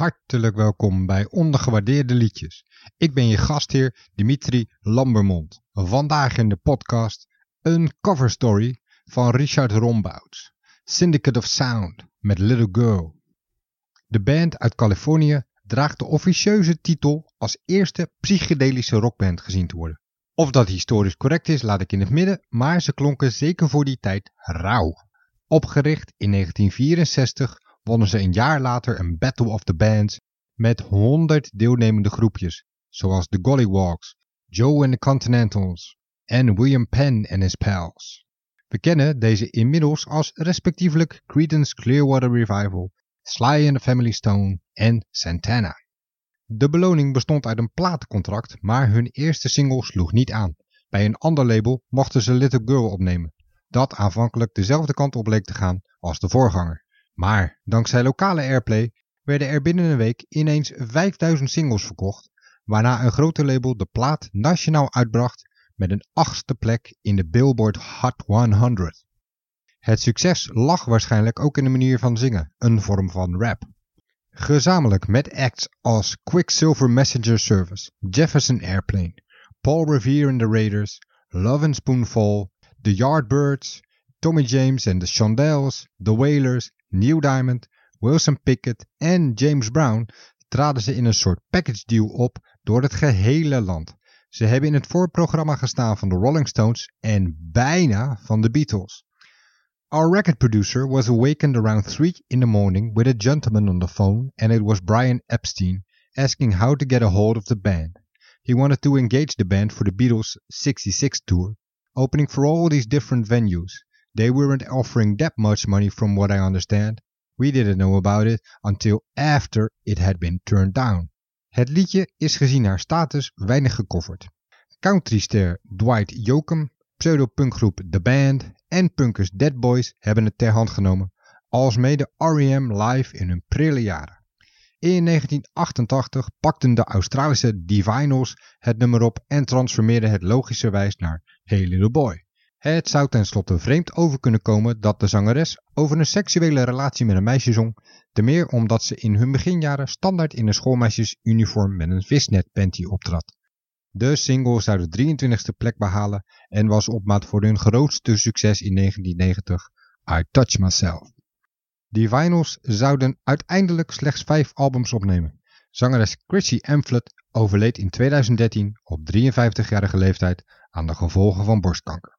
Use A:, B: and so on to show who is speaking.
A: Hartelijk welkom bij Ondergewaardeerde Liedjes. Ik ben je gastheer Dimitri Lambermond. Vandaag in de podcast een cover story van Richard Rombouts. Syndicate of Sound met Little Girl. De band uit Californië draagt de officieuze titel als eerste psychedelische rockband gezien te worden. Of dat historisch correct is, laat ik in het midden, maar ze klonken zeker voor die tijd rauw. Opgericht in 1964 wonnen ze een jaar later een Battle of the Bands met 100 deelnemende groepjes, zoals de Gollywalks, Joe and the Continentals en William Penn and his pals. We kennen deze inmiddels als respectievelijk Creedence Clearwater Revival, Sly and the Family Stone en Santana. De beloning bestond uit een platencontract, maar hun eerste single sloeg niet aan. Bij een ander label mochten ze Little Girl opnemen, dat aanvankelijk dezelfde kant op leek te gaan als de voorganger. Maar dankzij lokale airplay werden er binnen een week ineens 5000 singles verkocht, waarna een grote label de plaat nationaal uitbracht met een achtste plek in de Billboard Hot 100. Het succes lag waarschijnlijk ook in de manier van zingen, een vorm van rap. Gezamenlijk met acts als Quicksilver Messenger Service, Jefferson Airplane, Paul Revere and the Raiders, Love and Spoonful, The Yardbirds, Tommy James and the Shondells, The Wailers, Neil Diamond, Wilson Pickett en James Brown traden ze in een soort package deal op door het gehele land. Ze hebben in het voorprogramma gestaan van de Rolling Stones en bijna van de Beatles. Our record producer was awakened around 3 in the morning with a gentleman on the phone and it was Brian Epstein asking how to get a hold of the band. He wanted to engage the band for the Beatles 66 tour, opening for all these different venues. They weren't offering that much money from what I understand. We didn't know about it until after it had been turned down. Het liedje is gezien haar status weinig gecoverd. Countryster Dwight Yoakam, pseudopunkgroep The Band en punkers Dead Boys hebben het ter hand genomen, alsmede R.E.M. live in hun prille jaren. In 1988 pakten de Australische Divinals het nummer op en transformeerden het logischerwijs naar Hey Little Boy. Het zou tenslotte vreemd over kunnen komen dat de zangeres over een seksuele relatie met een meisje zong, te meer omdat ze in hun beginjaren standaard in een schoolmeisjesuniform met een visnet panty optrad. De single zou de 23e plek behalen en was op maat voor hun grootste succes in 1990, I Touch Myself. Die vinyls zouden uiteindelijk slechts vijf albums opnemen. Zangeres Chrissy Amphlett overleed in 2013 op 53-jarige leeftijd aan de gevolgen van borstkanker.